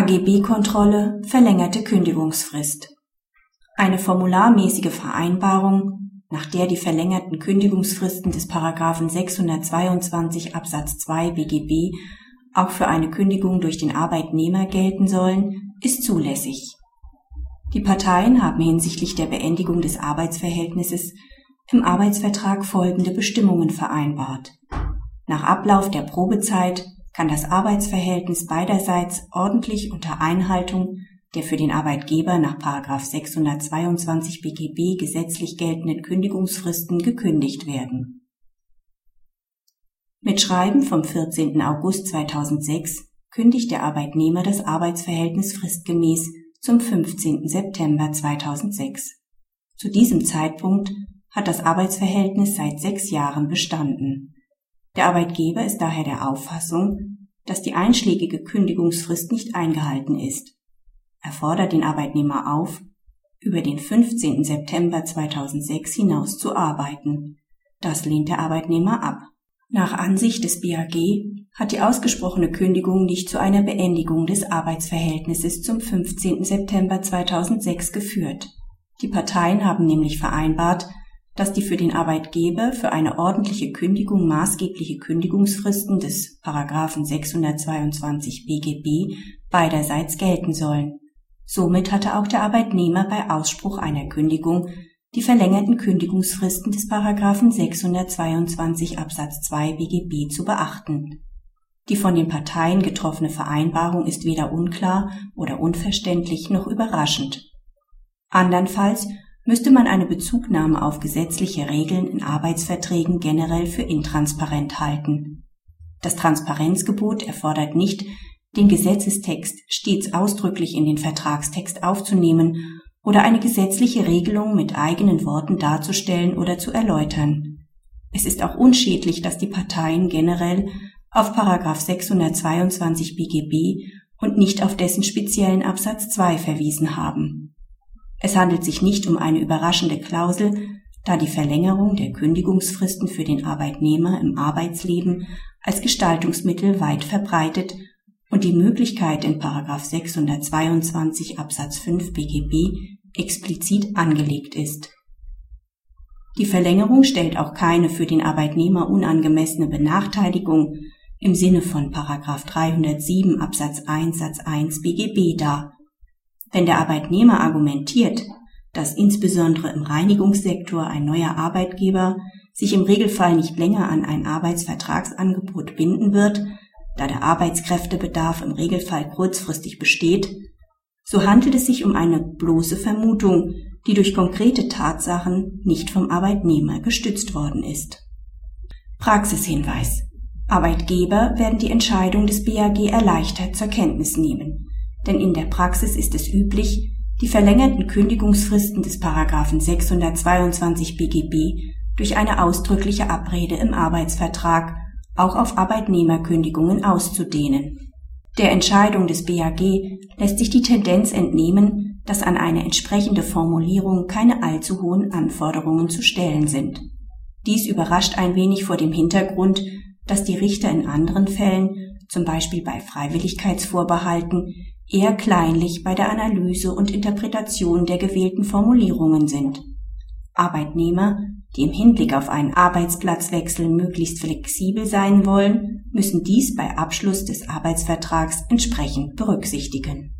AGB-Kontrolle verlängerte Kündigungsfrist. Eine formularmäßige Vereinbarung, nach der die verlängerten Kündigungsfristen des Paragraphen 622 Absatz 2 BGB auch für eine Kündigung durch den Arbeitnehmer gelten sollen, ist zulässig. Die Parteien haben hinsichtlich der Beendigung des Arbeitsverhältnisses im Arbeitsvertrag folgende Bestimmungen vereinbart. Nach Ablauf der Probezeit kann das Arbeitsverhältnis beiderseits ordentlich unter Einhaltung der für den Arbeitgeber nach 622 BGB gesetzlich geltenden Kündigungsfristen gekündigt werden. Mit Schreiben vom 14. August 2006 kündigt der Arbeitnehmer das Arbeitsverhältnis fristgemäß zum 15. September 2006. Zu diesem Zeitpunkt hat das Arbeitsverhältnis seit sechs Jahren bestanden. Der Arbeitgeber ist daher der Auffassung, dass die einschlägige Kündigungsfrist nicht eingehalten ist. Er fordert den Arbeitnehmer auf, über den 15. September 2006 hinaus zu arbeiten. Das lehnt der Arbeitnehmer ab. Nach Ansicht des BAG hat die ausgesprochene Kündigung nicht zu einer Beendigung des Arbeitsverhältnisses zum 15. September 2006 geführt. Die Parteien haben nämlich vereinbart, dass die für den Arbeitgeber für eine ordentliche Kündigung maßgebliche Kündigungsfristen des Paragraphen 622 BGB beiderseits gelten sollen. Somit hatte auch der Arbeitnehmer bei Ausspruch einer Kündigung die verlängerten Kündigungsfristen des Paragraphen 622 Absatz 2 BGB zu beachten. Die von den Parteien getroffene Vereinbarung ist weder unklar oder unverständlich noch überraschend. Andernfalls müsste man eine Bezugnahme auf gesetzliche Regeln in Arbeitsverträgen generell für intransparent halten. Das Transparenzgebot erfordert nicht, den Gesetzestext stets ausdrücklich in den Vertragstext aufzunehmen oder eine gesetzliche Regelung mit eigenen Worten darzustellen oder zu erläutern. Es ist auch unschädlich, dass die Parteien generell auf 622 BGB und nicht auf dessen speziellen Absatz 2 verwiesen haben. Es handelt sich nicht um eine überraschende Klausel, da die Verlängerung der Kündigungsfristen für den Arbeitnehmer im Arbeitsleben als Gestaltungsmittel weit verbreitet und die Möglichkeit in 622 Absatz 5 BGB explizit angelegt ist. Die Verlängerung stellt auch keine für den Arbeitnehmer unangemessene Benachteiligung im Sinne von 307 Absatz 1 Satz 1 BGB dar. Wenn der Arbeitnehmer argumentiert, dass insbesondere im Reinigungssektor ein neuer Arbeitgeber sich im Regelfall nicht länger an ein Arbeitsvertragsangebot binden wird, da der Arbeitskräftebedarf im Regelfall kurzfristig besteht, so handelt es sich um eine bloße Vermutung, die durch konkrete Tatsachen nicht vom Arbeitnehmer gestützt worden ist. Praxishinweis. Arbeitgeber werden die Entscheidung des BAG erleichtert zur Kenntnis nehmen denn in der Praxis ist es üblich, die verlängerten Kündigungsfristen des Paragraphen 622 BGB durch eine ausdrückliche Abrede im Arbeitsvertrag auch auf Arbeitnehmerkündigungen auszudehnen. Der Entscheidung des BAG lässt sich die Tendenz entnehmen, dass an eine entsprechende Formulierung keine allzu hohen Anforderungen zu stellen sind. Dies überrascht ein wenig vor dem Hintergrund, dass die Richter in anderen Fällen, zum Beispiel bei Freiwilligkeitsvorbehalten, eher kleinlich bei der Analyse und Interpretation der gewählten Formulierungen sind. Arbeitnehmer, die im Hinblick auf einen Arbeitsplatzwechsel möglichst flexibel sein wollen, müssen dies bei Abschluss des Arbeitsvertrags entsprechend berücksichtigen